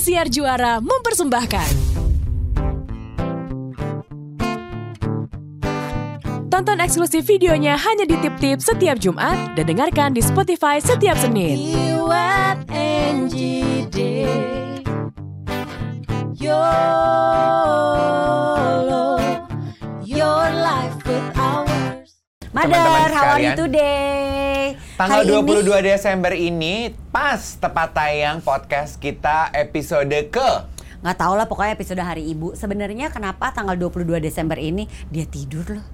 Indosiar Juara mempersembahkan. Tonton eksklusif videonya hanya di Tip Tip setiap Jumat dan dengarkan di Spotify setiap Senin. Teman-teman how are you today? Tanggal Hari ini- 22 Desember ini pas tepat tayang podcast kita episode ke nggak tahu lah pokoknya episode hari ibu. Sebenarnya kenapa tanggal 22 Desember ini dia tidur loh.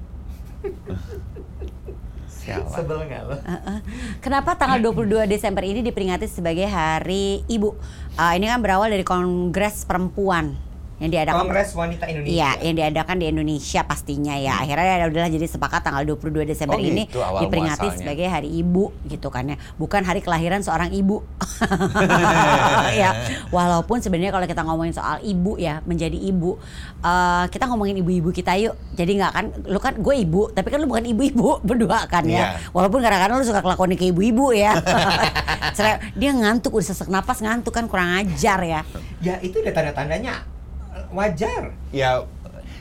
Sialan. Sebel nggak lo? Heeh. Kenapa tanggal 22 Desember ini diperingati sebagai hari ibu? Ah, ini kan berawal dari Kongres Perempuan yang diadakan Kongres Wanita Indonesia. Iya, yang diadakan di Indonesia pastinya ya. Akhirnya ya udahlah jadi sepakat tanggal 22 Desember Oh, ini gitu awal diperingati muasalnya. sebagai hari ibu gitu kan ya. Bukan hari kelahiran seorang ibu. ya, walaupun sebenarnya kalau kita ngomongin soal ibu ya, menjadi ibu, eh, kita ngomongin ibu-ibu kita yuk. Jadi nggak kan lu kan gue ibu, tapi kan lu bukan ibu-ibu berdua kan ya. Iya. Walaupun kadang-kadang lu suka kelakuan ke ibu-ibu ya. Dia ngantuk udah sesak napas ngantuk kan kurang ajar ya. Ya itu udah tanda-tandanya wajar. ya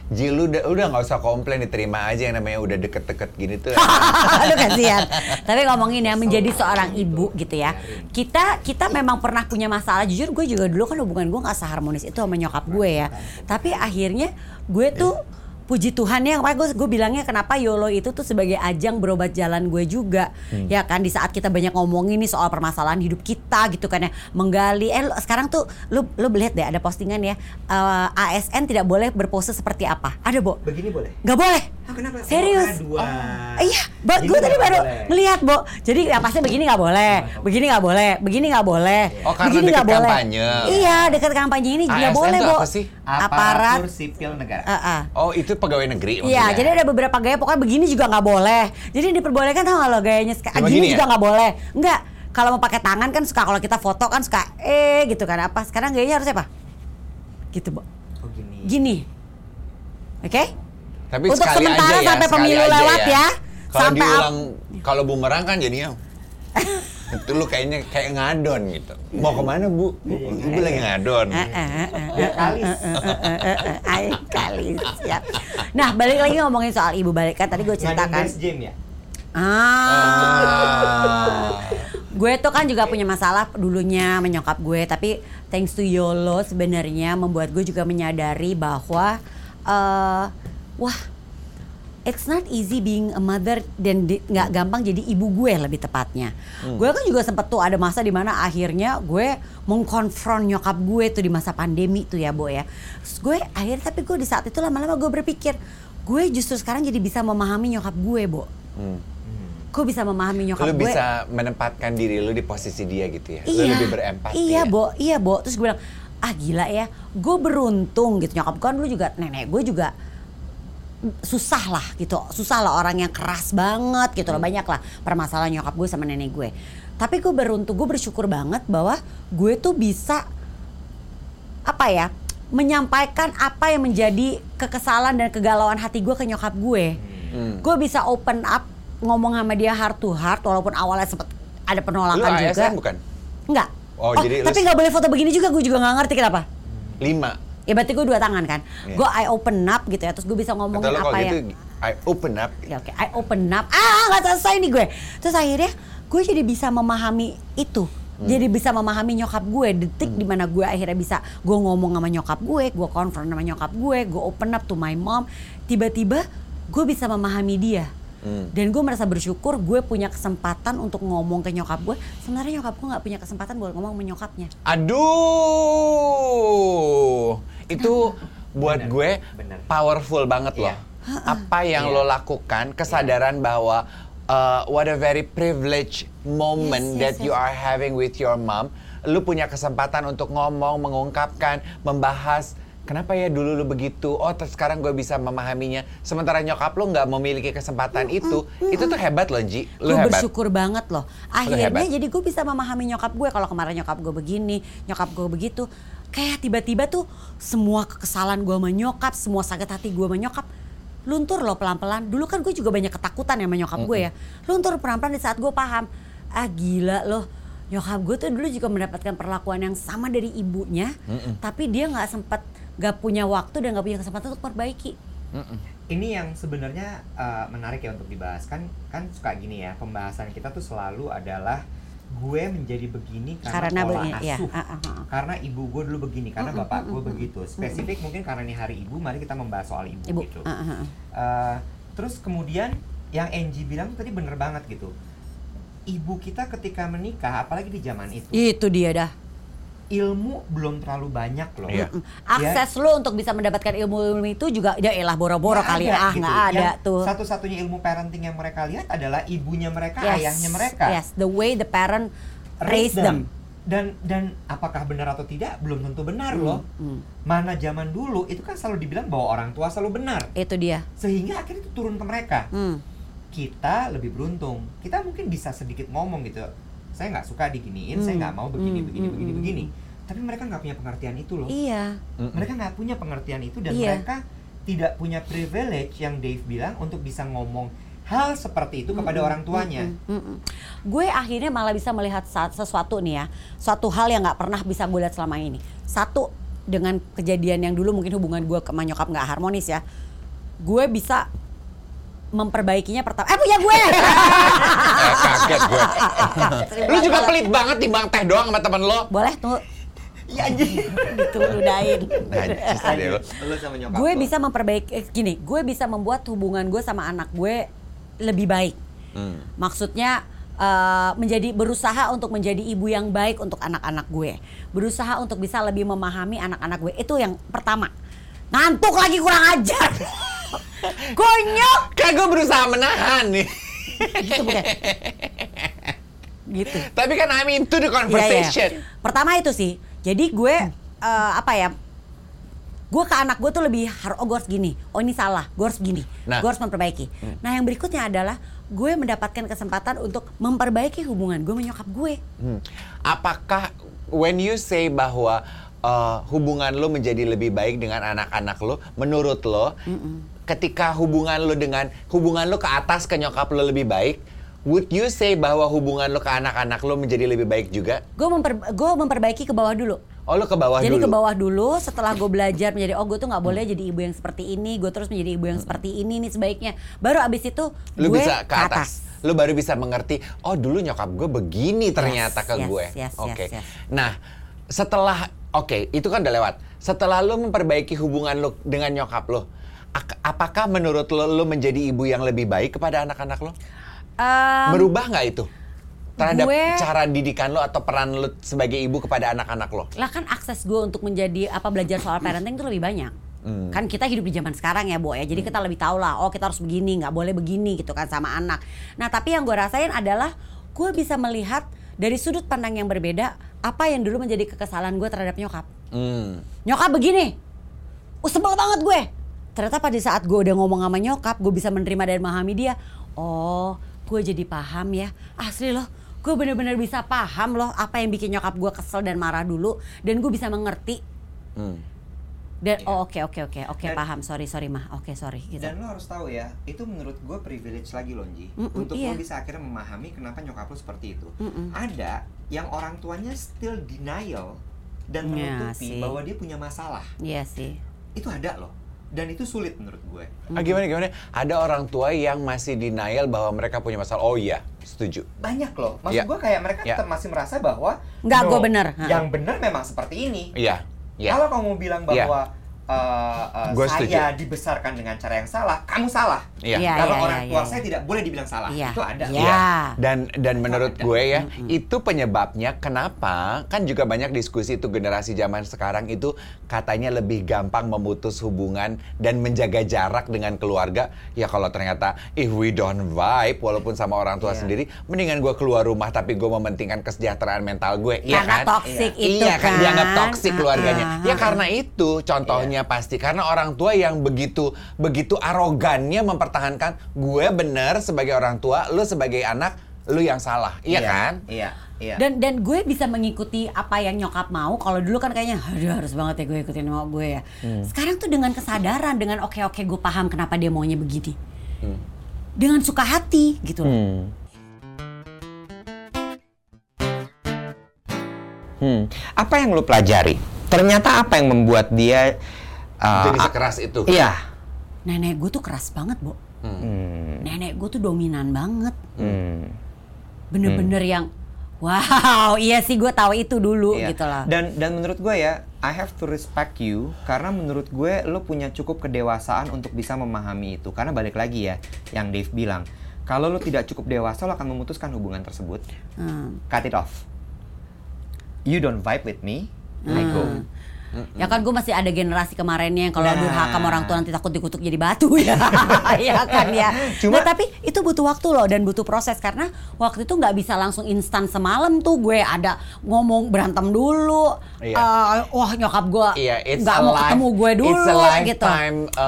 Ji lu udah udah nggak usah komplain diterima aja yang namanya udah deket-deket gini tuh. Aduh kasihan. Tapi ngomongin ya menjadi seorang ibu gitu ya. Kita kita memang pernah punya masalah. Jujur gue juga dulu kan hubungan gue nggak seharmonis itu sama nyokap gue ya. Tapi akhirnya gue tuh puji Tuhan ya makanya gue gue bilangnya kenapa YOLO itu tuh sebagai ajang berobat jalan gue juga. Ya kan di saat kita banyak ngomongin nih soal permasalahan hidup kita gitu kan ya menggali. Eh lu- sekarang tuh lu lu lihat deh ada postingan ya eh, ASN tidak boleh berpose seperti apa. Ada Bo? Begini boleh? nggak boleh Ah, kenapa? serius Oh. Oh, iya, Bo, gue tadi baru boleh. ngeliat, Bo. Jadi ya pasti begini nggak boleh, begini nggak boleh, begini nggak boleh. Oh, karena begini deket nggak boleh. kampanye. Iya, dekat kampanye ini nggak boleh, Bo. apa sih? Aparat. Aparatur sipil negara. Ah, ah. Oh itu pegawai negeri Iya, maksudnya? jadi ada beberapa gaya pokoknya begini juga nggak boleh. Jadi diperbolehkan tau nggak lo gayanya Cuma gini gini juga ya? nggak boleh. Enggak. Kalau mau pakai tangan kan suka kalau kita foto kan suka eh gitu kan apa. Sekarang gayanya harus apa? Gitu, Bo. Oh gini. Gini. Oke? Tapi Untuk sekali sementara aja ya, sampai sekali pemilu aja lewat ya. Kalau Sampai ap- diulang, kalau bumerang kan jadinya itu lu kayaknya kayak ngadon gitu. Mau ke mana bu? Ibu lagi ngadon. Eh, eh, eh, eh, Ya kalis. Siap. Nah, balik lagi ngomongin soal ibu balik kan tadi gue ceritakan. jam ya? Ah. gue tuh kan juga punya masalah dulunya menyokap gue, tapi thanks to YOLO sebenarnya membuat gue juga menyadari bahwa eh wah It's not easy being a mother dan nggak gampang jadi ibu gue lebih tepatnya. Gue kan juga sempet tuh ada masa di mana akhirnya gue mengkonfront nyokap gue tuh di masa pandemi tuh ya Bo ya. Terus gue akhirnya tapi gue di saat itu lama-lama gue berpikir gue justru sekarang jadi bisa memahami nyokap gue Bo. Hmm. Gue bisa memahami nyokap Lu gue. bisa menempatkan diri lu di posisi dia gitu ya. Iya. Lu lebih berempati. Iya, ya? Bo. Iya, Bo. Terus gue bilang, "Ah, gila ya. Gue beruntung gitu. Nyokap gue kan dulu juga nenek gue juga susah lah gitu. Susah lah orang yang keras banget gitu loh. Banyak lah permasalahan nyokap gue sama nenek gue. Tapi gue beruntung, gue bersyukur banget bahwa gue tuh bisa apa ya? menyampaikan apa yang menjadi kekesalan dan kegalauan hati gue ke nyokap gue. Hmm. Gue bisa open up ngomong sama dia heart to heart walaupun awalnya sempet ada Lu penolakan juga. ASN bukan? Enggak. Oh, jadi lu- tapi nggak boleh foto begini juga, gue juga nggak ngerti kenapa. Lima. Ya berarti gue dua tangan kan. Iya. Gue I open up gitu ya, terus gue bisa ngomongin kalau apa gitu, yang. I open up. Ya oke, I open up. Ah nggak selesai nih gue. Terus akhirnya gue jadi bisa memahami itu. Hmm. Jadi bisa memahami nyokap gue detik di mana gue akhirnya bisa gue ngomong sama nyokap gue, gue konfront sama nyokap gue, gue open up to my mom. Tiba-tiba gue bisa memahami dia. Hmm. Dan gue merasa bersyukur gue punya kesempatan untuk ngomong ke nyokap gue. Sebenarnya nyokap gue nggak punya kesempatan buat ngomong sama nyokapnya. Aduh, itu buat Bener, gue bener. powerful banget loh. Iya. Apa yang Iya. lo lakukan, kesadaran bahwa uh, what a very privileged moment Yes, yes, that you yes. are having with your mom. Lu punya kesempatan untuk ngomong, mengungkapkan, membahas. Kenapa ya dulu lu begitu? Oh, terus sekarang gue bisa memahaminya. Sementara nyokap lu nggak memiliki kesempatan itu, itu tuh hebat loh, Ji. Lu gue hebat. bersyukur banget loh. Akhirnya hebat. jadi gue bisa memahami nyokap gue. Kalau kemarin nyokap gue begini, nyokap gue begitu. Kayak tiba-tiba tuh semua kekesalan gue sama nyokap, semua sakit hati gue sama nyokap. Luntur loh pelan-pelan. Dulu kan gue juga banyak ketakutan ya sama nyokap gue ya. Luntur pelan-pelan di saat gue paham. Ah gila loh. nyokap gue tuh dulu juga mendapatkan perlakuan yang sama dari ibunya, tapi dia nggak sempat, nggak punya waktu dan nggak punya kesempatan untuk perbaiki. Ini yang sebenarnya uh, menarik ya untuk dibahas kan kan suka gini ya pembahasan kita tuh selalu adalah gue menjadi begini karena, Karena pola begini, ya. asuh. Ah, ah, ah. Karena ibu gue dulu begini, karena Mm-mm, bapak gue begitu. Spesifik mungkin karena ini hari ibu, mari kita membahas soal ibu, Ibu. gitu. ah, ah, ah. Uh, terus kemudian yang Angie bilang tadi bener banget gitu. Ibu kita ketika menikah, apalagi di zaman itu, Itu dia dah. Ilmu belum terlalu banyak loh. Iya. Mm. Akses lu untuk bisa mendapatkan ilmu-ilmu itu juga ya elah boro-boro kali ada ah gitu. nggak ada Yang tuh. Satu-satunya ilmu parenting yang mereka lihat adalah ibunya mereka, Yes, ayahnya mereka. Yes, the way the parent raise them. Dan dan apakah benar atau tidak belum tentu benar Hmm, loh. hmm. Mana zaman dulu itu kan selalu dibilang bahwa orang tua selalu benar. Itu dia. Sehingga akhirnya itu turun ke mereka. Hmm. Kita lebih beruntung. Kita mungkin bisa sedikit ngomong gitu. Saya nggak suka diginiin, saya Hmm. nggak mau begini, Hmm, begini, hmm, begini, hmm, begini. Tapi mereka nggak punya pengertian itu loh. Iya. Mereka nggak punya pengertian itu dan Iya. mereka tidak punya privilege yang Dave bilang untuk bisa ngomong hal seperti itu kepada Mm-mm, orang tuanya. mm-mm, mm-mm. Gue akhirnya malah bisa melihat sesuatu nih ya, suatu hal yang nggak pernah bisa gue lihat selama ini. Satu dengan kejadian yang dulu mungkin hubungan gue sama nyokap nggak harmonis ya, gue bisa memperbaikinya pertama. Eh punya gue. Eh, kaget gue. Lu juga pelit banget timbang teh doang sama temen lo. Boleh Iya. Lu sama nyokap gue bisa memperbaiki eh, gini, gue bisa membuat hubungan gue sama anak gue lebih baik. Hmm. Maksudnya eh, menjadi berusaha untuk menjadi ibu yang baik untuk anak-anak gue. Berusaha untuk bisa lebih memahami anak-anak gue. Itu yang pertama. Ngantuk lagi kurang ajar. Konyol. Kan gue berusaha menahan nih. Gitu bukan? Gitu. Tapi kan I'm into the Iya, iya. conversation. Pertama itu sih. Jadi gue eh, apa ya? Gue ke anak gue tuh lebih harus oh gue harus gini. Oh ini salah. Gue harus gini. Nah. Gue harus memperbaiki. Nah yang berikutnya adalah gue mendapatkan kesempatan untuk memperbaiki hubungan gue menyokap gue. Hmm. Apakah when you say bahwa uh, hubungan lo menjadi lebih baik dengan anak-anak lo, menurut lo, ketika hubungan lo dengan hubungan lo ke atas ke nyokap lo lebih baik, would you say bahwa hubungan lo ke anak-anak lo menjadi lebih baik juga? Gue memper, memperbaiki ke bawah dulu. Oh lo ke bawah jadi dulu. ke bawah dulu setelah gue belajar menjadi oh gue tuh nggak boleh jadi ibu yang seperti ini. Gue terus menjadi ibu yang seperti ini nih sebaiknya. Baru abis itu Lu gue bisa ke atas. Lu baru bisa mengerti, oh dulu nyokap gue begini ternyata ke yes, gue. yes, Oke. yes, yes. Nah, setelah oke, itu kan udah lewat. Setelah lu memperbaiki hubungan lu dengan nyokap lu, ak- apakah menurut lu lu menjadi ibu yang lebih baik kepada anak-anak lu? Em, Merubah nggak itu? Terhadap gue- cara didikan lu atau peran lu sebagai ibu kepada anak-anak lu? lah kan akses gue untuk menjadi apa belajar soal parenting itu lebih banyak. Hmm. Kan kita hidup di zaman sekarang ya, Bo ya. Jadi kita lebih tahu lah, oh kita harus begini, nggak boleh begini gitu kan sama anak. Nah, tapi yang gue rasain adalah gue bisa melihat dari sudut pandang yang berbeda apa yang dulu menjadi kekesalan gue terhadap nyokap. Hmm. Nyokap begini. Sebel banget gue. Ternyata pada saat gue udah ngomong sama nyokap, gue bisa menerima dan memahami dia. Oh, gue jadi paham ya. Asli loh, gue bener-bener bisa paham loh apa yang bikin nyokap gue kesel dan marah dulu. Dan gue bisa mengerti. Hmm. Dan Iya. oh oke oke oke oke Dan- paham. Sorry sorry mah. Oke sorry gitu. Dan lo harus tahu ya, itu menurut gue privilege lagi Lonji. Mm-mm, Untuk iya. lo bisa akhirnya memahami kenapa nyokap lo seperti itu. Mm-mm. Ada yang orang tuanya still denial dan Ya, menutupi sih. bahwa dia punya masalah. Iya sih. Itu ada loh. Dan itu sulit menurut gue. Ah, gimana gimana? Ada orang tua yang masih denial bahwa mereka punya masalah. Oh iya, setuju. Banyak loh. Maksud Ya. gue kayak mereka Ya. tetap masih merasa bahwa Nggak, "No, gue bener." Ha. Yang benar memang seperti ini. Iya. Iya. Kalau kamu bilang Iya. bahwa uh, uh, Gua saya setuju. dibesarkan dengan cara yang salah, kamu salah. Iya. Iya, Kalau iya, orang iya, tua iya. saya tidak boleh dibilang salah. Iya. Itu ada. Iya. Iya. Dan dan menurut ada. gue ya, itu penyebabnya kenapa kan juga banyak diskusi itu generasi zaman sekarang itu katanya lebih gampang memutus hubungan dan menjaga jarak dengan keluarga. Ya kalau ternyata if we don't vibe walaupun sama orang tua Iya. sendiri, mendingan gue keluar rumah tapi gue mementingkan kesejahteraan mental gue. Iya Karena kan? toxic itu iya kan, kan. dianggap toksik Ah, keluarganya. ah, ya ah. karena itu contohnya pasti karena orang tua yang begitu begitu arogannya mempertahankan gue bener sebagai orang tua, lu sebagai anak, lu yang salah. Iya, kan? Iya. Iya. Dan dan gue bisa mengikuti apa yang nyokap mau. Kalau dulu kan kayaknya aduh harus banget ya gue ikutin mau gue ya. Hmm. Sekarang tuh dengan kesadaran, dengan oke oke gue paham kenapa dia maunya begini. Hmm. Dengan suka hati gitu loh. Hmm. Apa yang lu pelajari? Ternyata apa yang membuat dia uh, Jadi sekeras itu. Iya. Nenek gue tuh keras banget, Bo. Hmm. Nenek gue tuh dominan banget. Hmm. Bener-bener yang wow, iya sih gue tahu itu dulu Iya. gitu loh. Dan dan menurut gue ya, I have to respect you karena menurut gue lo punya cukup kedewasaan untuk bisa memahami itu. Karena balik lagi ya, yang Dave bilang, kalau lo tidak cukup dewasa lo akan memutuskan hubungan tersebut. Hmm. Cut it off. You don't vibe with me, I go. Ya kan gue masih ada generasi kemarinnya yang kalau Nah. durhaka sama orang tua nanti takut dikutuk jadi batu ya. ya kan ya. Cuma- Nah, tapi itu butuh waktu loh dan butuh proses karena waktu itu nggak bisa langsung instan semalam tuh gue ada ngomong berantem dulu. Iya. Eh, wah nyokap gue Iya, nggak mau life- ketemu gue dulu it's a gitu. uh,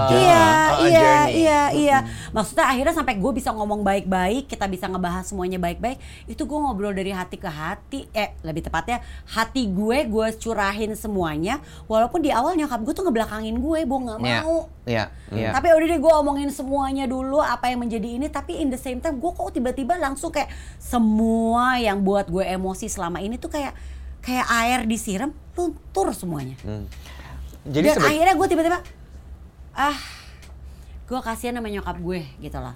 iya, uh, iya, journey. iya, iya. Maksudnya akhirnya sampai gue bisa ngomong baik-baik, kita bisa ngebahas semuanya baik-baik. Itu gue ngobrol dari hati ke hati, eh lebih tepatnya hati gue gue curahin semuanya. Walaupun di awal nyokap gue tuh ngebelakangin gue, gue nggak Iya, mau. iya, iya. Tapi udah deh gue omongin semuanya dulu apa yang menjadi ini. Tapi in the same time gue kok tiba-tiba langsung kayak semua yang buat gue emosi selama ini tuh kayak kayak air disiram luntur semuanya. Jadi Dan sebe- akhirnya gue tiba-tiba ah gue kasihan sama nyokap gue gitu loh.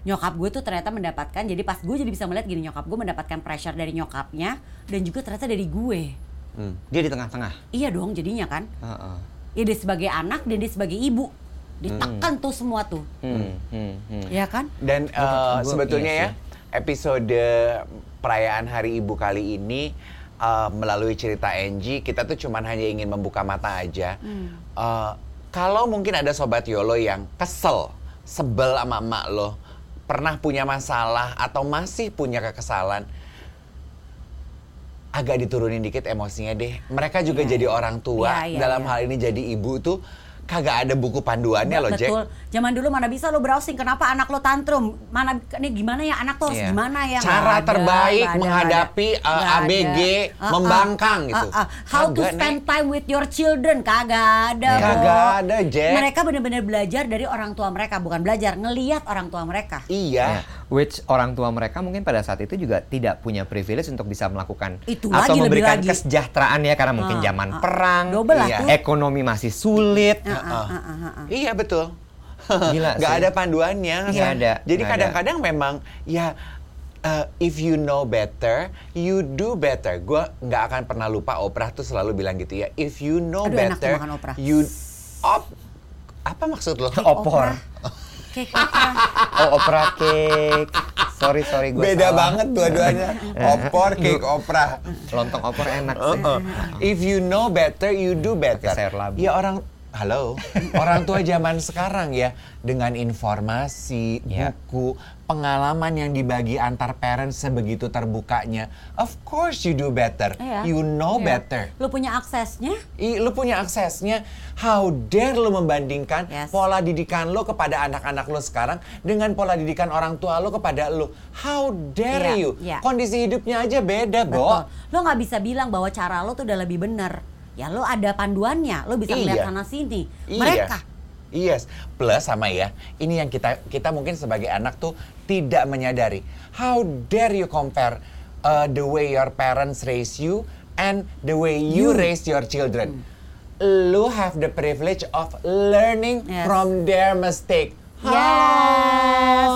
Nyokap gue tuh ternyata mendapatkan jadi pas gue jadi bisa melihat gini nyokap gue mendapatkan pressure dari nyokapnya dan juga ternyata dari gue. Hmm. Dia di tengah-tengah. Iya dong jadinya kan. Heeh. Ya dia sebagai anak dan dia sebagai ibu. Ditekan tuh semua tuh. Hmm, hmm, hmm. Ya kan? Dan uh, gua- sebetulnya iya ya episode perayaan Hari Ibu kali ini uh, melalui cerita Angie kita tuh cuman hanya ingin membuka mata aja. Uh, kalau mungkin ada sobat Yolo yang kesel, sebel sama emak lo, pernah punya masalah atau masih punya kekesalan, agak diturunin dikit emosinya deh. Mereka juga Iya, jadi iya. orang tua Iya, iya, dalam iya. hal ini jadi ibu tuh kagak ada buku panduannya loh Jack. Betul. Zaman dulu mana bisa lo browsing kenapa anak lo tantrum? Mana ini gimana ya anak tuh harus Iya. gimana ya? Cara ada, terbaik ada, menghadapi, nggak ada. uh, ABG ada. Uh-uh. membangkang gitu. Uh-uh. How to Kagak, spend Nek. time with your children kagak ada. Bo. Kagak ada, Jack. Mereka benar-benar belajar dari orang tua mereka, bukan belajar ngelihat orang tua mereka. Iya. Ya, which orang tua mereka mungkin pada saat itu juga tidak punya privilege untuk bisa melakukan Itu atau lagi, lebih memberikan lagi. kesejahteraan ya karena mungkin Ah, zaman ah. perang, Iya. ekonomi masih sulit. Ah, ah, ah, ah, ah. Iya betul. Gila Nggak sih. ada panduannya. Nggak ada, Jadi kadang-kadang memang ya uh, if you know better, you do better. Gue nggak akan pernah lupa Oprah tuh selalu bilang gitu ya. If you know Aduh, enak tuh better, makan Oprah. you op apa maksud lo? Opor. Cake opera. Oh, opera cake. Sorry, sorry gue Beda banget dua-duanya. Opor, cake opera. Lontong opor enak sih. Uh-uh. If you know better, you do better. Pakai sayur labu. Ya orang, halo, orang tua zaman sekarang ya dengan informasi, Ya. buku, pengalaman yang dibagi antar parents sebegitu terbukanya. Of course you do better. Iya. You know Iya. better. Lu punya aksesnya? I, lu punya aksesnya. How dare lu membandingkan Yes. pola didikan lu kepada anak-anak lu sekarang dengan pola didikan orang tua lu kepada lu. How dare Iya, you? iya. Kondisi hidupnya aja beda, Bo. Betul. Lo nggak bisa bilang bahwa cara lo tuh udah lebih benar. Ya lo ada panduannya, lo bisa Iya. melihat sana sini. Iya. Mereka Yes, plus sama ya. Ini yang kita kita mungkin sebagai anak tuh tidak menyadari. How dare you compare uh, the way your parents raise you and the way you, You. raise your children. Lu have the privilege of learning Yes. from their mistake. Yes.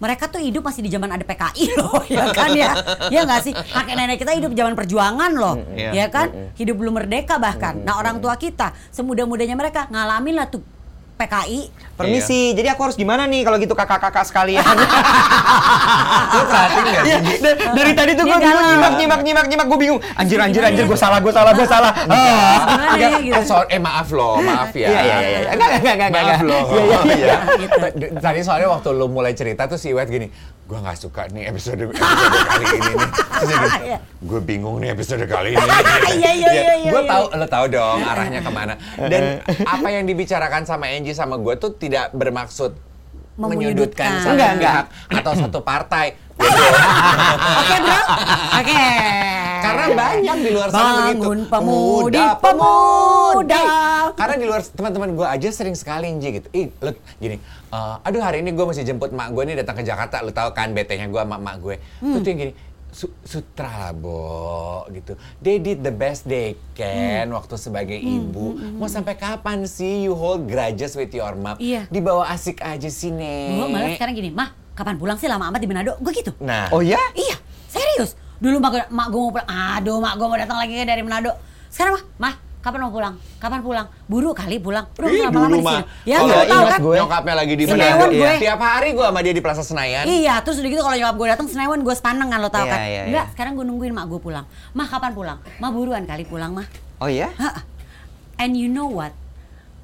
Mereka tuh hidup masih di zaman ada PKI loh, ya kan ya? Ya nggak sih? Kakek nenek kita hidup zaman perjuangan loh, iya. ya kan? Hidup belum merdeka bahkan. Nah orang tua kita semudah-mudahnya mereka ngalamin lah tuh PKI. Permisi, jadi aku harus gimana nih kalau gitu kakak-kakak sekalian? Lu perhatiin nggak Iya, sih? da- dari tadi tuh gue bingung nyimak nyimak nyimak nyimak gue bingung. Anjir anjir anjir gue salah gue salah gue salah. Ah. Gimana ya gitu? Eh, sorry, eh maaf loh, maaf ya. Iya iya iya. iya. Enggak enggak enggak enggak. Maaf loh. Iya iya iya. Gitu. Tadi soalnya waktu lu mulai cerita tuh si Iwet gini, gue nggak suka nih episode episode kali ini nih. Terus Iya. gue bingung nih episode kali ini. Iya, iya, iya, iya, Gue iya. tahu, lo tahu dong arahnya ke mana. Dan apa yang dibicarakan sama Angie sama gue tuh tidak bermaksud menyudutkan satu pihak atau satu partai. Oke bro, oke. Karena banyak di luar sana begitu. Bangun pemudi, pemuda. Ih, Karena di luar teman-teman gue aja sering sekali Nji gitu. Ih, lu gini. eh, aduh hari ini gue mesti jemput mak gue nih datang ke Jakarta. Lu tahu kan betenya gue sama mak gue. Hmm. Tuh tuh yang gini. Su- sutra lah, Bo, gitu. They did the best they can Hmm. waktu sebagai ibu. Mau sampai kapan sih you hold grudges with your mom? Iya. Dibawa asik aja sih, Nek. Gue malah sekarang gini, mah kapan pulang sih lama amat di Manado? Gue gitu. Nah, Oh ya? Iya, serius. Dulu mak gue, mak gue mau pulang, aduh mak gue mau datang lagi dari Manado. Sekarang mah, mah kapan mau pulang? Kapan pulang? Buru kali pulang. Udah Ih, lama-lama dulu di sini. Ya, kalau gue tahu kan. gue, nyokapnya lagi di Manado. gue. Tiap hari gue sama dia di Plaza Senayan. Iya, terus udah gitu kalau nyokap gue datang Senewan gue sepaneng kan lo tau Iya, kan. iya, Enggak, iya. sekarang gue nungguin mak gue pulang. Mah kapan pulang? Mah buruan kali pulang mah. Oh ya? Ha-ha. And you know what?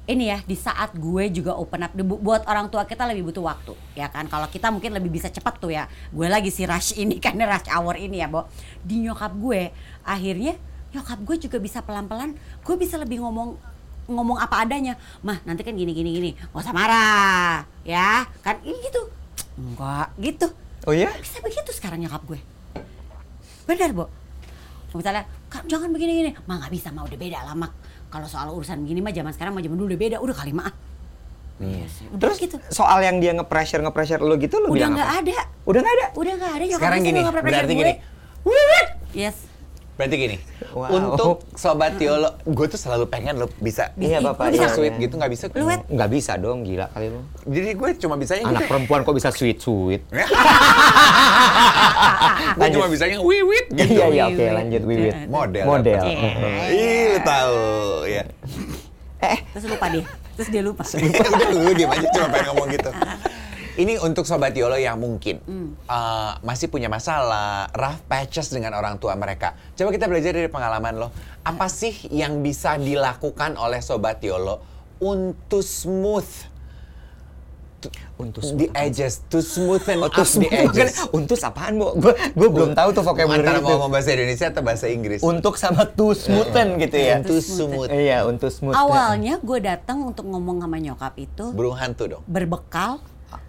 Ini ya di saat gue juga open up. Bu- buat orang tua kita lebih butuh waktu ya kan? Kalau kita mungkin lebih bisa cepat tuh ya. Gue lagi si rush ini kan rush hour ini ya Bo. Di nyokap gue akhirnya nyokap gue juga bisa pelan-pelan. Gue bisa lebih ngomong ngomong apa adanya. Mah nanti kan gini gini gini. Gak usah marah. Ya kan? Ini gitu. Enggak. Gitu. Oh ya? bisa begitu sekarang nyokap gue. Benar Bo. Misalnya "Kak, jangan begini gini. Mah nggak bisa. Mah udah beda lah mak kalau soal urusan begini mah zaman sekarang mah zaman dulu udah beda udah kali mah Iya sih. udah Terus gitu soal yang dia nge-pressure nge-pressure lu gitu lu udah nggak ada Udah nggak ada? udah nggak ada nyokap Sekarang gini, berarti gue. gini. yes Berarti gini, Wow. untuk sobat Tiolo, gue tuh selalu pengen lo bisa Iya, Bapak. bisa bisa? sweet gitu nggak bisa. Lu, Wet? Nggak bisa dong, gila kali lu. Jadi gue cuma bisanya Anak gitu. perempuan kok bisa sweet-sweet? Gue cuma bisanya wiwit gitu. Iya, iya, oke lanjut Wiwit. Model. Model. Iya. Ih, lu tahu ya. Eh, terus lupa dia terus dia lupa Udah lu diam aja cuma pengen ngomong gitu. Ini untuk sobat Yolo yang mungkin uh, masih punya masalah, rough patches dengan orang tua mereka. Coba kita belajar dari pengalaman lo. Apa sih yang bisa dilakukan oleh sobat Yolo untuk smooth untuk the edges, to smoothen Oh, up the edges? Untus apaan, Bu? Gue gue belum tahu tuh vocabulary Antara itu. mau ngomong bahasa Indonesia atau bahasa Inggris? Untuk sama to smoothen gitu ya. To smooth. Iya, untuk smooth. awalnya gue datang untuk ngomong sama nyokap itu Burung hantu dong. berbekal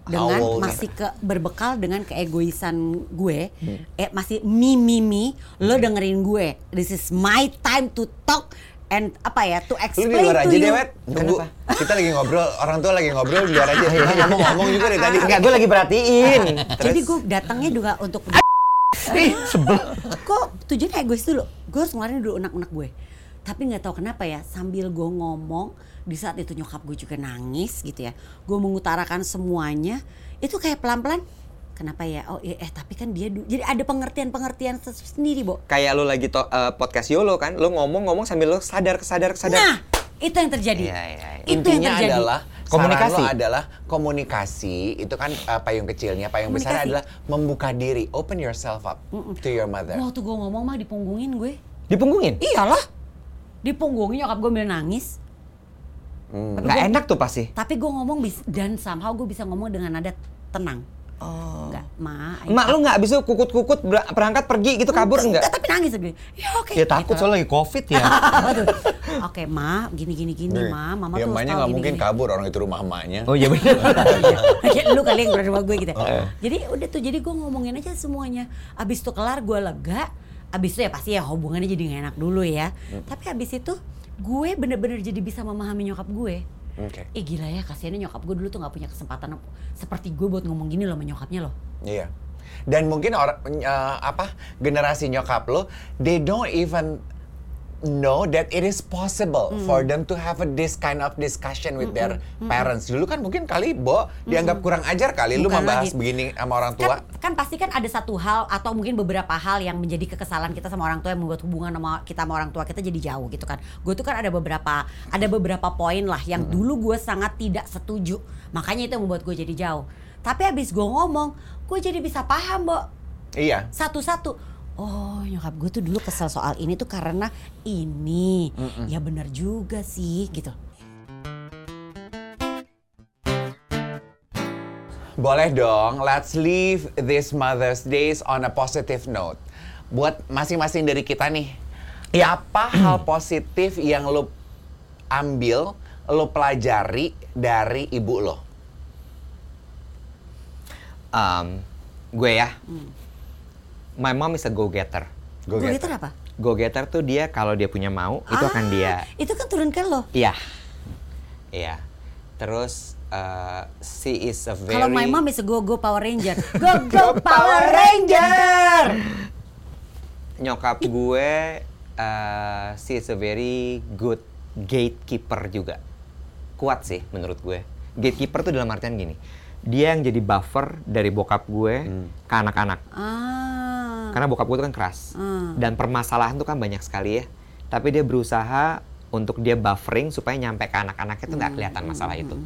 dengan Awalnya. masih ke berbekal dengan keegoisan gue eh masih mi mi mi lo dengerin gue this is my time to talk and apa ya to Lu explain di luar to aja you deh, Wet. Nunggu. Kenapa? Kita lagi ngobrol, orang tua lagi ngobrol di luar aja. Kita ngomong-ngomong juga dari tadi. Enggak, gue lagi perhatiin. jadi gue datangnya juga untuk Ih, sebel. kok tujuannya egois dulu gue harus ngeluarin dulu unek-unek gue tapi nggak tahu kenapa ya sambil gue ngomong di saat itu nyokap gue juga nangis gitu ya. Gue mengutarakan semuanya. Itu kayak pelan-pelan kenapa ya? Oh iya, eh tapi kan dia jadi ada pengertian-pengertian ses- sendiri bo. Kayak lu lagi to- eh, podcast YOLO kan, lu ngomong-ngomong sambil lu sadar, sadar, sadar. nah itu yang terjadi. Iya, iya, iya. itu yang Intinya terjadi. adalah Komunikasi. saran lo adalah komunikasi itu kan uh, payung kecilnya, payung besar adalah membuka diri, open yourself up to your mother. waktu gue ngomong mah dipunggungin gue. Dipunggungin? iyalah. Dipunggungin nyokap gue bilang nangis Hmm. Nggak enak tuh pasti. tapi gue ngomong bis- dan somehow gue bisa ngomong dengan nada tenang Oh. Enggak, ma. Emak lu nggak bisa kukut-kukut ber- berangkat pergi gitu kabur enggak? Tapi nangis dia. Ya oke. Ya takut Gitu. soalnya lagi covid ya. Oke, ma, gini gini gini, ma. Mama ya tuh emaknya tahu nggak mungkin gini. kabur orang itu rumah emaknya. oh iya benar. Kayak lu kali yang rumah gue gitu. Heeh. Jadi udah tuh, jadi gue ngomongin aja semuanya. Abis itu kelar gue lega. Abis itu ya pasti ya hubungannya jadi gak enak dulu ya. Tapi abis itu gue bener-bener jadi bisa memahami nyokap gue. Oke. Eh gila ya kasihannya nyokap gue dulu tuh gak punya kesempatan seperti gue buat ngomong gini loh sama nyokapnya loh. Iya. Dan mungkin orang uh, apa generasi nyokap lo, they don't even know that it is possible Hmm. for them to have a this kind of discussion with their parents. Dulu kan mungkin kali Bo dianggap kurang ajar kali lu Bukan membahas lagi. begini sama orang tua. Kan, kan pasti kan ada satu hal atau mungkin beberapa hal yang menjadi kekesalan kita sama orang tua yang membuat hubungan sama kita sama orang tua kita jadi jauh gitu kan. Gue tuh kan ada beberapa ada beberapa poin lah yang dulu gue sangat tidak setuju. Makanya itu yang membuat gue jadi jauh. Tapi habis gue ngomong, gue jadi bisa paham, Bo. Iya. Satu-satu. Oh, nyokap gue tuh dulu kesel soal ini tuh karena ini. Ya benar juga sih, gitu. Boleh dong, let's leave this Mother's Days on a positive note. Buat masing-masing dari kita nih, apa hal positif yang lo ambil, lo pelajari dari ibu lo? Um, gue ya. My mom is a. Go Gue get itu it. apa? Go-getter tuh dia kalau dia punya mau, itu akan Ah, dia Itu kan turun ke lo. Iya. Iya. Terus uh, she is a very Kalau my mom is a go go Power Ranger. Go go Power Ranger. nyokap gue uh, she is a very good gatekeeper juga. Kuat sih menurut gue. Gatekeeper tuh dalam artian gini. Dia yang jadi buffer dari bokap gue ke anak-anak. Ah. Karena bokap gue tuh kan keras. Dan permasalahan tuh kan banyak sekali ya. Tapi dia berusaha untuk dia buffering supaya nyampe ke anak-anaknya tuh nggak kelihatan masalah itu.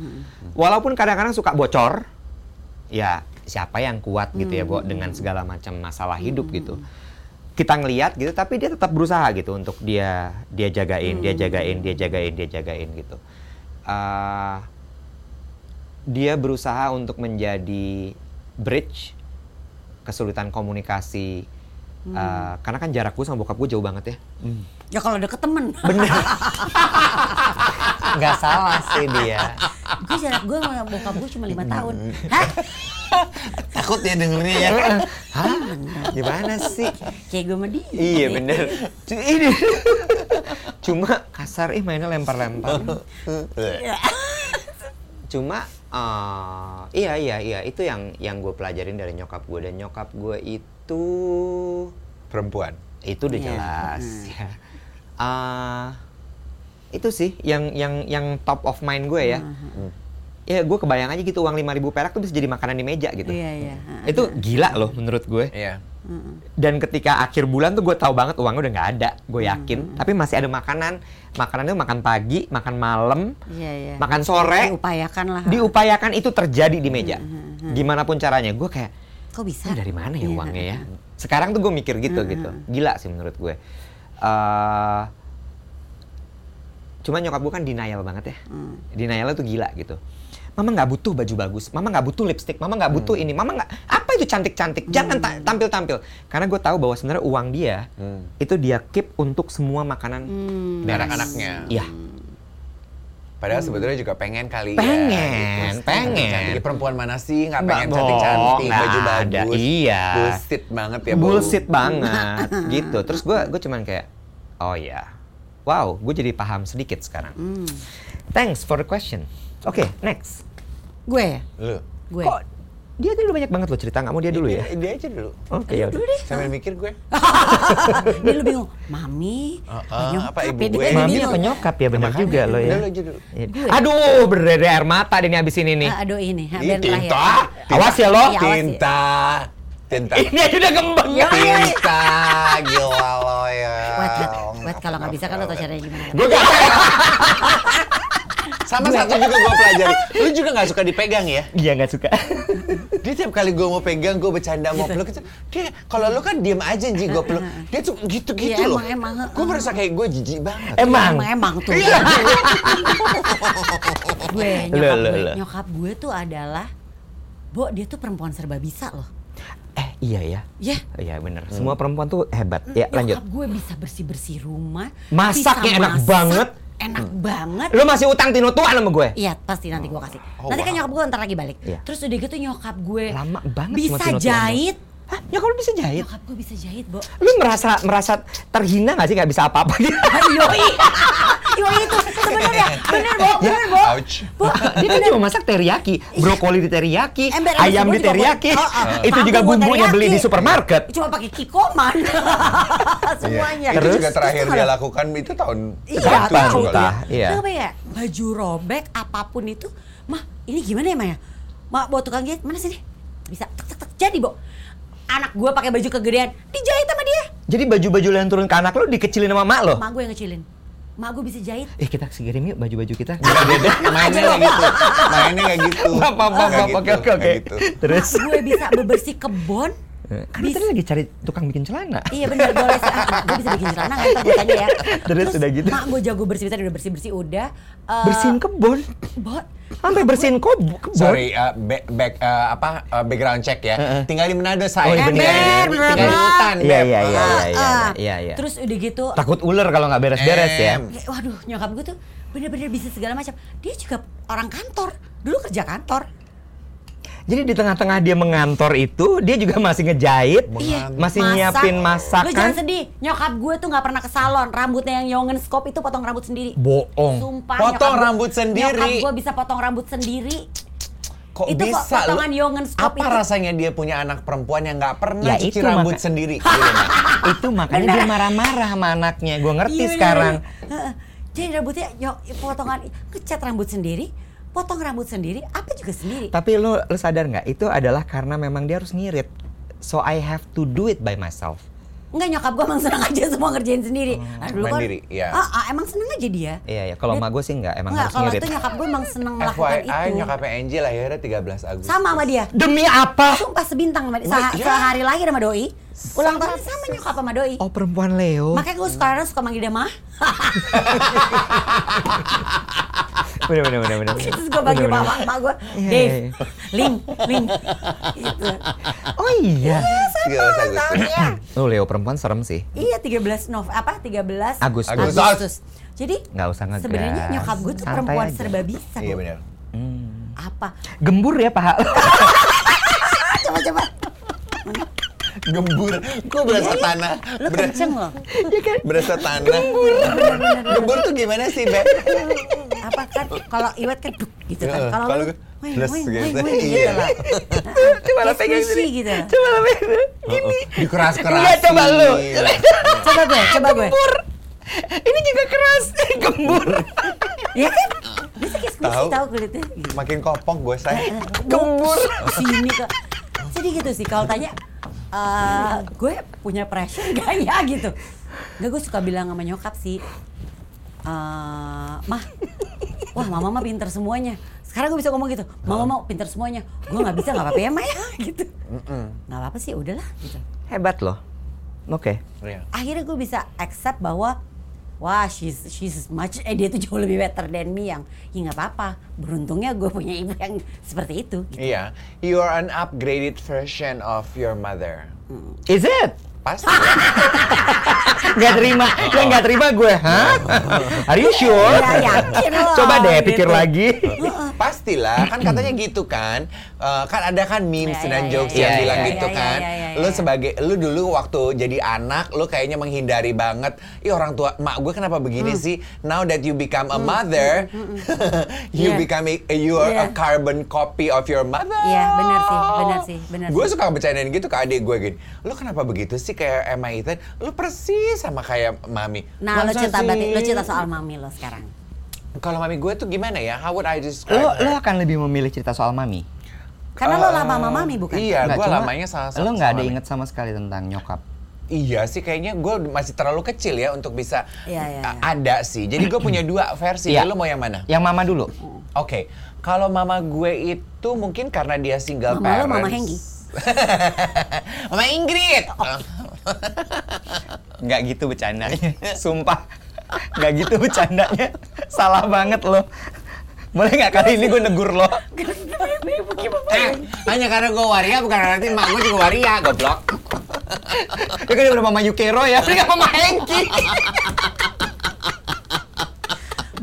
Walaupun kadang-kadang suka bocor, ya siapa yang kuat gitu ya, Bo, dengan segala macam masalah hidup gitu. Kita ngeliat gitu, tapi dia tetap berusaha gitu untuk dia dia jagain, dia jagain, dia jagain, dia jagain gitu. Ah, dia berusaha untuk menjadi bridge kesulitan komunikasi. Ah, karena kan jarak gue sama bokap gue jauh banget ya. Ya kalau deket temen. Bener. Nggak salah sih dia. gue jarak gue sama bokap gue cuma lima tahun. Hah? Takut ya dengernya ya. Hah? Gimana sih? Kayak gue sama dia. Iya bener. Ini. Cuma kasar, ih mainnya lempar-lempar. Cuma, eh, iya iya iya itu yang yang gue pelajarin dari nyokap gue dan nyokap gue itu Perempuan. itu udah Iya. jelas. ya. Ah, itu sih yang yang yang top of mind gue ya. Ya gue kebayang aja gitu uang 5000 perak tuh bisa jadi makanan di meja gitu. Iya iya. Itu gila loh menurut gue. Iya. Dan ketika akhir bulan tuh gue tahu banget uangnya udah nggak ada, gue yakin. Tapi masih ada makanan. Makanan itu makan pagi, makan malam, Iya iya. makan sore. Diupayakan lah. Diupayakan itu terjadi di meja. Gimana pun caranya, gue kayak Kok bisa? "Ini dari mana ya Iya. uangnya ya? Sekarang tuh gue mikir gitu gitu, gila sih menurut gue. Eh, cuma nyokap gue kan denial banget ya, denialnya tuh gila gitu. Mama nggak butuh baju bagus, Mama nggak butuh lipstick, Mama nggak butuh ini, Mama nggak apa itu cantik-cantik, jangan ta- tampil-tampil. Karena gue tahu bahwa sebenarnya uang dia Hmm. itu dia keep untuk semua makanan. Dan anak-anaknya. Iya, Padahal sebetulnya juga pengen kali Pengen, ya. gitu. pengen. Cantik-cantik. Perempuan mana sih nggak pengen cantik-cantik, baju ada. bagus. Iya. Bullshit banget ya. Bau. bullshit banget gitu. Terus gue gue cuman kayak, oh ya, wow, gue jadi paham sedikit sekarang. Hmm. Thanks for the question. Oke, next. Gue ya? Lu. Gue. Kok dia tuh udah banyak banget loh cerita, nggak mau dia dulu ya? Dia, dia aja dulu. Oke, ya udah. Sambil mikir gue. Ini lu bingung. Mami, apa ah, nyokap apa ibu ya? Dia gue? Mami apa nyokap ya benar juga lo ya. udah lu aja dulu. Iya. Aduh, berdere air mata deh nih abis ini nih. Ah, Aduh ini, ha, Ih, biar terakhir. tinta. Awas ya lo. Iya, awas ya. Tinta. Tinta. Ini aja udah gembeng. Iya, iya. Tinta. Gila lo ya. Wet, wet, wet. Kalau nggak bisa kan lo tau caranya gimana. Gue gak Sama satu juga gue pelajari. Lu juga gak suka dipegang ya? Iya nggak suka. Dia tiap kali gue mau pegang, gue bercanda mau peluk itu, dia kalau lu kan diem aja Ji, gue peluk. Dia tuh gitu-gitu Iya, loh. emang, emang, Gue merasa kayak gue jijik banget. Emang. Emang, emang tuh. Iya. gue, nyokap gue, nyokap gue tuh adalah, Bo, dia tuh perempuan serba bisa loh. Eh iya ya. Ya, Iya bener. Semua perempuan tuh hebat. Ya lanjut. nyokap gue bisa bersih-bersih rumah. Masaknya bisa enak masak, banget. Enak banget. Lu masih utang Tino tuan sama gue? Iya pasti nanti gue kasih. Oh, nanti kan wow. nyokap gue ntar lagi balik. Iya. Terus udah gitu nyokap gue Lama banget bisa sama Tino Tuan. jahit. Hah? Ya kalau bisa jahit. Nyokap gue bisa jahit, Bo. Lu merasa merasa terhina gak sih nggak bisa apa-apa gitu? Yoi. Yoi itu sebenarnya bener, Bo, bener, Bo. Ouch. Bo, Dia kan cuma masak teriyaki, brokoli di teriyaki, Ember ayam di teriyaki. oh, oh. Itu juga bumbunya beli di supermarket. Cuma pakai kikoman. Semuanya. Itu Terus? juga terakhir dia lakukan itu tahun Iya, satu tahu. juga. Iya. Kenapa ya? Baju robek apa pun itu, mah ini gimana ya Maya? Mak bawa tukang jahit mana sih? Bisa tek tek tek jadi, Bo. Anak gue pakai baju kegedean, dijahit sama dia. Jadi baju-baju yang turun ke anak lu dikecilin sama mak lo? Mak gue yang ngecilin. Mak gue bisa jahit. Eh kita kirim yuk baju-baju kita. Mainnya kayak gitu. Mainnya kayak gitu. Apa apa apa oke oke oke. gitu. Terus Gue bisa bebersih kebon. Kan tadi lagi cari tukang bikin celana. Iya benar boleh sih. Ah, gue bisa bikin celana nggak ntar gue tanya ya. Terus udah gitu? Mak gue jago bersih bersih udah bersih bersih udah. Eh, Bersihin kebun. Bot. Sampai bersihin kebun. Sorry, uh, back, back, uh, apa uh, background check ya. Heeh. Tinggal di Manado saya. Oh, iya, Tinggal bener. di- Bener, Tinggal di bener. hutan. Iya iya iya Ah. iya iya Ah, iya iya. Terus udah gitu. Takut ular kalau nggak beres-beres ya. Waduh nyokap gue tuh bener-bener bisa segala macam. Dia juga orang kantor. Dulu kerja kantor. Jadi di tengah-tengah dia mengantor itu, dia juga masih ngejahit, Iya. masih Masak. nyiapin Lu jangan masakan. sedih. Nyokap gue tuh nggak pernah ke salon. Rambutnya yang nyongen skop itu potong rambut sendiri. Bohong. Sumpah. Potong rambut sendiri. Nyokap gue bisa potong rambut sendiri. Kok itu kok bisa potongan lu? Yongen Skop Apa itu. rasanya dia punya anak perempuan yang nggak pernah Ya, cuci rambut maka- sendiri? Nak. itu makanya dia marah-marah sama anaknya. Gue ngerti Iya, bener. sekarang. Heeh. Jadi rambutnya yo, potongan ngecat rambut sendiri, potong rambut sendiri, apa juga sendiri. Tapi lo, lo sadar nggak? Itu adalah karena memang dia harus ngirit. So I have to do it by myself. Enggak nyokap gue emang seneng aja semua ngerjain sendiri. Nah, dulu kan, mandiri, iya. Ah, ah, emang seneng aja dia. Iya ya. Kalau emak gue sih nggak. Emang Enggak, harus kalau ngirit. itu nyokap gue emang seneng melakukan FYI, itu. nyokapnya Angie lahirnya 13 Agustus. Sama sama dia. Demi apa? Sumpah sebintang sama dia. Iya. Sehari lahir sama doi. Ulang tahun sama nyokap sama doi. Oh perempuan Leo. Makanya gue sekarang suka manggil dia mah. Bener bener bener bener. Terus gue bener. mama, mak gue, Iya, Dave, iya, iya. Ling, Ling. Gitu. Oh iya. 13 Agustus. Lo Leo perempuan serem sih. Iya 13 Nov apa 13 Agustus. Agustus. Jadi Nggak usah ngegas. sebenarnya nyokap gue tuh Santai perempuan aja. serba bisa. Iya benar. Apa? Gembur ya paha. Coba coba. Gembur. Gue berasa tanah. Lu Ber- kenceng loh. berasa tanah. Gembur. Gembur tuh gimana sih, Beb? Apa kan kalau iwat kan duk gitu kan. Heeh, Kalau lu plus gitu. Iya. gitu lah. Coba lo pegang sini. gitu. Coba lo pegang. Gini. Dikeras-kerasin. Enggak, coba lu. Coba gue, coba gue. Gembur. Ini juga keras. Gembur. Ya kan? Bisa Tahu. tahu kulitnya. Makin kopong gue, say. Gembur. Sini kok. Jadi gitu sih kalau tanya eh, gue punya pressure gak ya gitu. Gak gue suka bilang sama nyokap sih. eh mah, wah mama mah pinter semuanya. Sekarang gue bisa ngomong gitu, mama mau pinter semuanya. Gue nggak bisa nggak apa-apa ya mah ya gitu. Nggak apa-apa sih, udahlah gitu. Hebat loh. Oke. Iya. Akhirnya gue bisa accept bahwa wah she's she's much eh dia tuh jauh lebih better than me yang ya nggak apa-apa. Beruntungnya gue punya ibu yang seperti itu. Gitu. Iya. You are an upgraded version of your mother. Is it? Pasti. Gak terima. Yang gak terima gue. Hah? Are you sure? Ya, yakin loh, Coba deh pikir gitu. lagi. Pastilah, kan katanya gitu kan. Eh, kan ada kan memes Ya, dan ya, jokes ya, yang ya, bilang ya, gitu ya, kan. ya, ya, ya, Lu sebagai lu dulu waktu jadi anak, lu kayaknya menghindari banget. Ih orang tua mak gue kenapa begini sih? Now that you become a mother, you Iya. become a, you are a Iya. carbon copy of your mother. Iya, benar sih, benar sih, benar Gue suka bercandain gitu ke adik gue gini. Lu kenapa begitu sih kayak Emma Ethan? Lu persis sama kayak mami. Nah, lo cerita berarti, lo sih? cerita soal mami lo sekarang. Kalau mami gue tuh gimana ya? How would I describe Lo, her? lo akan lebih memilih cerita soal mami? Karena lo Eh, lama sama mami bukan? Iya, Nggak, gue lamanya sama Lo nggak ada sama mami. inget sama sekali tentang nyokap? Iya sih, kayaknya gue masih terlalu kecil ya untuk bisa Iya, iya, a- iya. ada sih. Jadi gue punya dua versi. Iya. Lo mau yang mana? Yang mama dulu. Oke, kalau mama gue itu mungkin karena dia single Mama lo, parents. Mama Hengki? mama Ingrid. Nggak gitu bercandanya. Sumpah. Nggak gitu bercandanya. Salah banget lo. Boleh nggak kali ini gue negur lo? eh, hanya karena gue waria bukan berarti mak gue juga waria, goblok. Ya kan udah mama Yukero ya. Ini mama Hengki.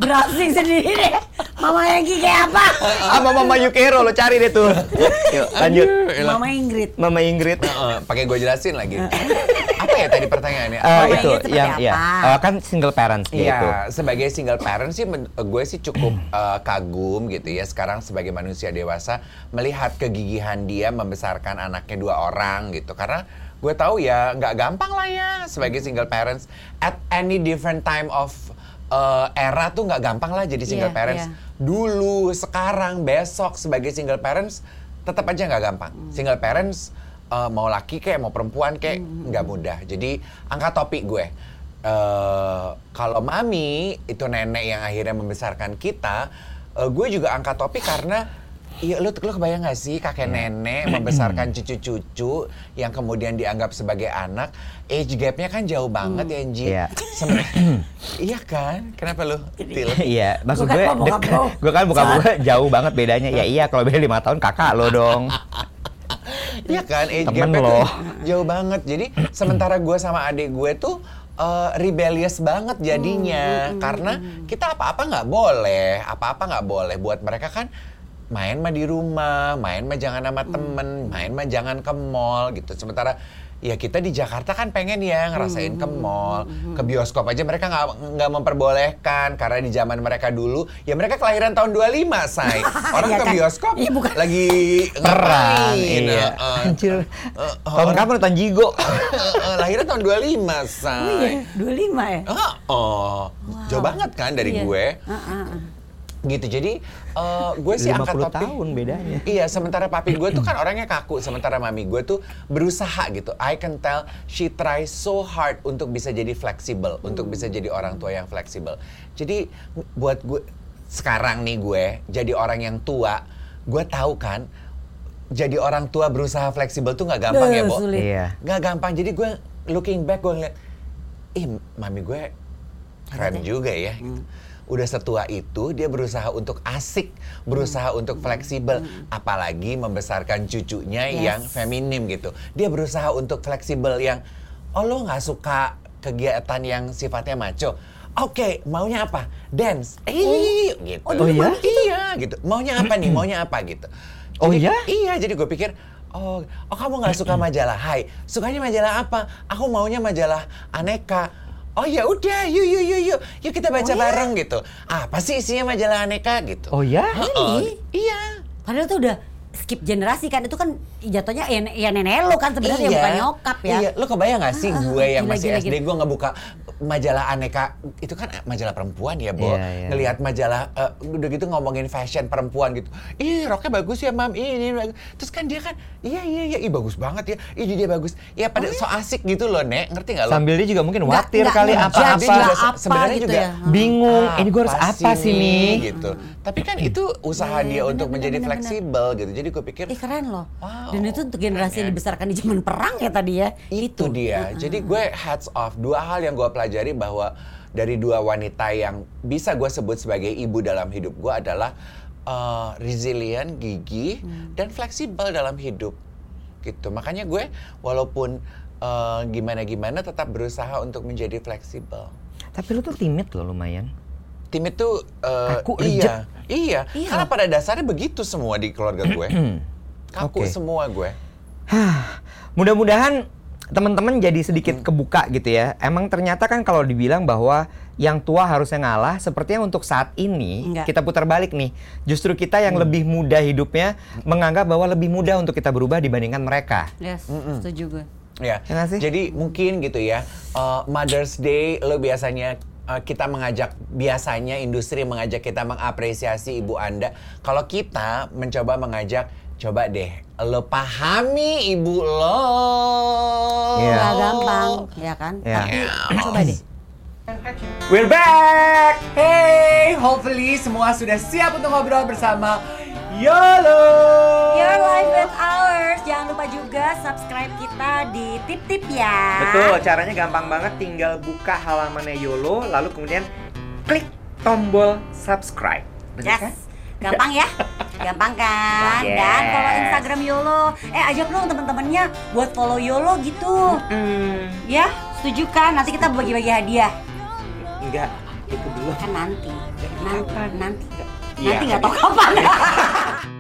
Browsing sendiri deh. Mama Hengki kayak apa? Apa mama Yukero lo cari deh tuh. Yuk lanjut. Mama Ingrid. Mama Ingrid. Heeh, pakai gue jelasin lagi. Apa ya tadi pertanyaannya? Eh, Mama itu Ingrid yang ya apa? eh, kan single parents gitu. Iya, sebagai single parent sih gue sih cukup eh, kagum gitu ya sekarang sebagai manusia dewasa melihat kegigihan dia membesarkan anaknya dua orang gitu karena gue tahu ya nggak gampang lah ya sebagai single parents at any different time of eh, era tuh nggak gampang lah jadi single Iya, parents. iya. dulu sekarang besok sebagai single parents tetap aja nggak gampang. Single parents eh, mau laki kayak mau perempuan kayak nggak mudah. Jadi angkat topik gue. Eh kalau mami itu nenek yang akhirnya membesarkan kita, eh, gue juga angkat topik karena Iya, lu, lu kebayang gak sih kakek nenek membesarkan cucu-cucu yang kemudian dianggap sebagai anak, age gapnya kan jauh banget ya, Nji? Iya. Sem- iya kan? Kenapa lu? Til? Iya, maksud Bukan gue, bokap dek- lo. gue kan bukan gue jauh banget bedanya. Ya iya, kalau beda lima tahun kakak lo dong. Iya kan, age Temen gapnya lo. tuh jauh banget. Jadi sementara gue sama adik gue tuh eh, rebellious banget jadinya, karena kita apa-apa nggak boleh, apa-apa nggak boleh. Buat mereka kan main mah di rumah, main mah jangan sama temen, main mah jangan ke mall gitu. Sementara ya kita di Jakarta kan pengen ya ngerasain Hmm, ke mall, ke bioskop aja mereka nggak nggak memperbolehkan karena di zaman mereka dulu ya mereka kelahiran tahun 25 say orang Iya ke kan? bioskop Iya, bukan. lagi Perang, ngapain, iya. heeh. Anjir. Eh, Tahun orang- kapan nonton Jigo? Eh, lahirnya tahun 25 say Oh iya, 25 ya? Ah, oh, jauh banget kan dari Iya. gue Ah, ah, ah. Gitu jadi eh, gue sih angkat 50 topik tahun bedanya. Iya, sementara papi gue tuh kan orangnya kaku, sementara mami gue tuh berusaha gitu. I can tell she tries so hard untuk bisa jadi fleksibel, untuk bisa jadi orang tua yang fleksibel. Jadi buat gue sekarang nih gue jadi orang yang tua, gue tahu kan jadi orang tua berusaha fleksibel tuh nggak gampang ya, Duh, Bo. Iya. Nggak gampang. Jadi gue looking back gue ngeliat, ih mami gue keren juga ya. gitu. Udah setua itu dia berusaha untuk asik, berusaha untuk fleksibel, apalagi membesarkan cucunya Yes. yang feminim gitu. Dia berusaha untuk fleksibel yang oh lo nggak suka kegiatan yang sifatnya maco. Oke, maunya apa? Dance. Eh, gitu. Oh, iya? Iya, gitu. Maunya apa nih? Maunya apa gitu. Oh, Jadi- iya? Iya, jadi gue pikir, oh, oh kamu nggak suka majalah? Hai, sukanya majalah apa? Aku maunya majalah aneka. Oh ya udah, yuk yuk yuk yuk, yuk kita baca bareng gitu. Apa sih isinya majalah aneka gitu? Oh ya? Iya. Padahal tuh udah skip generasi kan itu kan jatuhnya ya, ya nenek lo kan sebenarnya bukan nyokap ya. Iya, lo kebayang gak sih gue yang gila, masih gila, SD gue ngebuka majalah aneka itu kan majalah perempuan ya, Bo. Iya, iya. Ngelihat majalah eh, udah gitu ngomongin fashion perempuan gitu. Ih, roknya bagus ya, Mam. Ih, ini bagus. Terus kan dia kan, iya iya iya, ih bagus banget ya. Ih, dia bagus. Ya pada so asik gitu loh, Nek. Ngerti gak lo? Sambil dia juga mungkin Nggak- watir nggak kali apa-apa. Apa sebenarnya gitu juga ya. Bingung, ini gue harus apa sih nih nih? gitu. Tapi kan itu usaha Iya, dia bener, untuk bener, menjadi bener, fleksibel gitu. Jadi gue pikir Ih keren loh. Wow, Dan itu untuk generasi yang ya. dibesarkan di zaman perang ya tadi ya. itu dia. Jadi gue hats off. Dua hal yang gue pelajari bahwa dari dua wanita yang bisa gue sebut sebagai ibu dalam hidup gue adalah uh, resilient, gigih, dan fleksibel dalam hidup. Gitu. Makanya gue walaupun uh, gimana-gimana tetap berusaha untuk menjadi fleksibel. Tapi lu tuh timid loh lumayan. Tim itu uh, Kaku, iya, iya, Iya. Karena pada dasarnya begitu semua di keluarga gue. Kaku Oke. semua gue. Mudah-mudahan teman-teman jadi sedikit kebuka gitu ya. Emang ternyata kan kalau dibilang bahwa yang tua harusnya ngalah, sepertinya untuk saat ini Enggak. kita putar balik nih. Justru kita yang lebih muda hidupnya menganggap bahwa lebih mudah untuk kita berubah dibandingkan mereka. Yes, setuju gue. Ya, Ya sih? jadi mungkin gitu ya, uh, Mother's Day lo biasanya uh, kita mengajak, biasanya industri mengajak kita mengapresiasi ibu anda. Kalau kita mencoba mengajak, coba deh lo pahami ibu lo. Iya. Gak gampang, ya kan? Iya. Tapi coba deh. We're back! Hey, hopefully semua sudah siap untuk ngobrol bersama YOLO! Your life and ours. Jangan lupa juga subscribe kita di tip-tip ya. Betul, caranya gampang banget tinggal buka halamannya YOLO lalu kemudian klik tombol subscribe. Bener kan? Gampang ya? Gampang kan? Yes. Dan follow Instagram YOLO. Eh ajak dong teman-temannya buat follow YOLO gitu. Hmm, Ya, setuju kan? Nanti kita bagi-bagi hadiah. enggak, itu belum. Kan nanti. Nanti, nanti. Iya. Nanti nggak tahu kapan.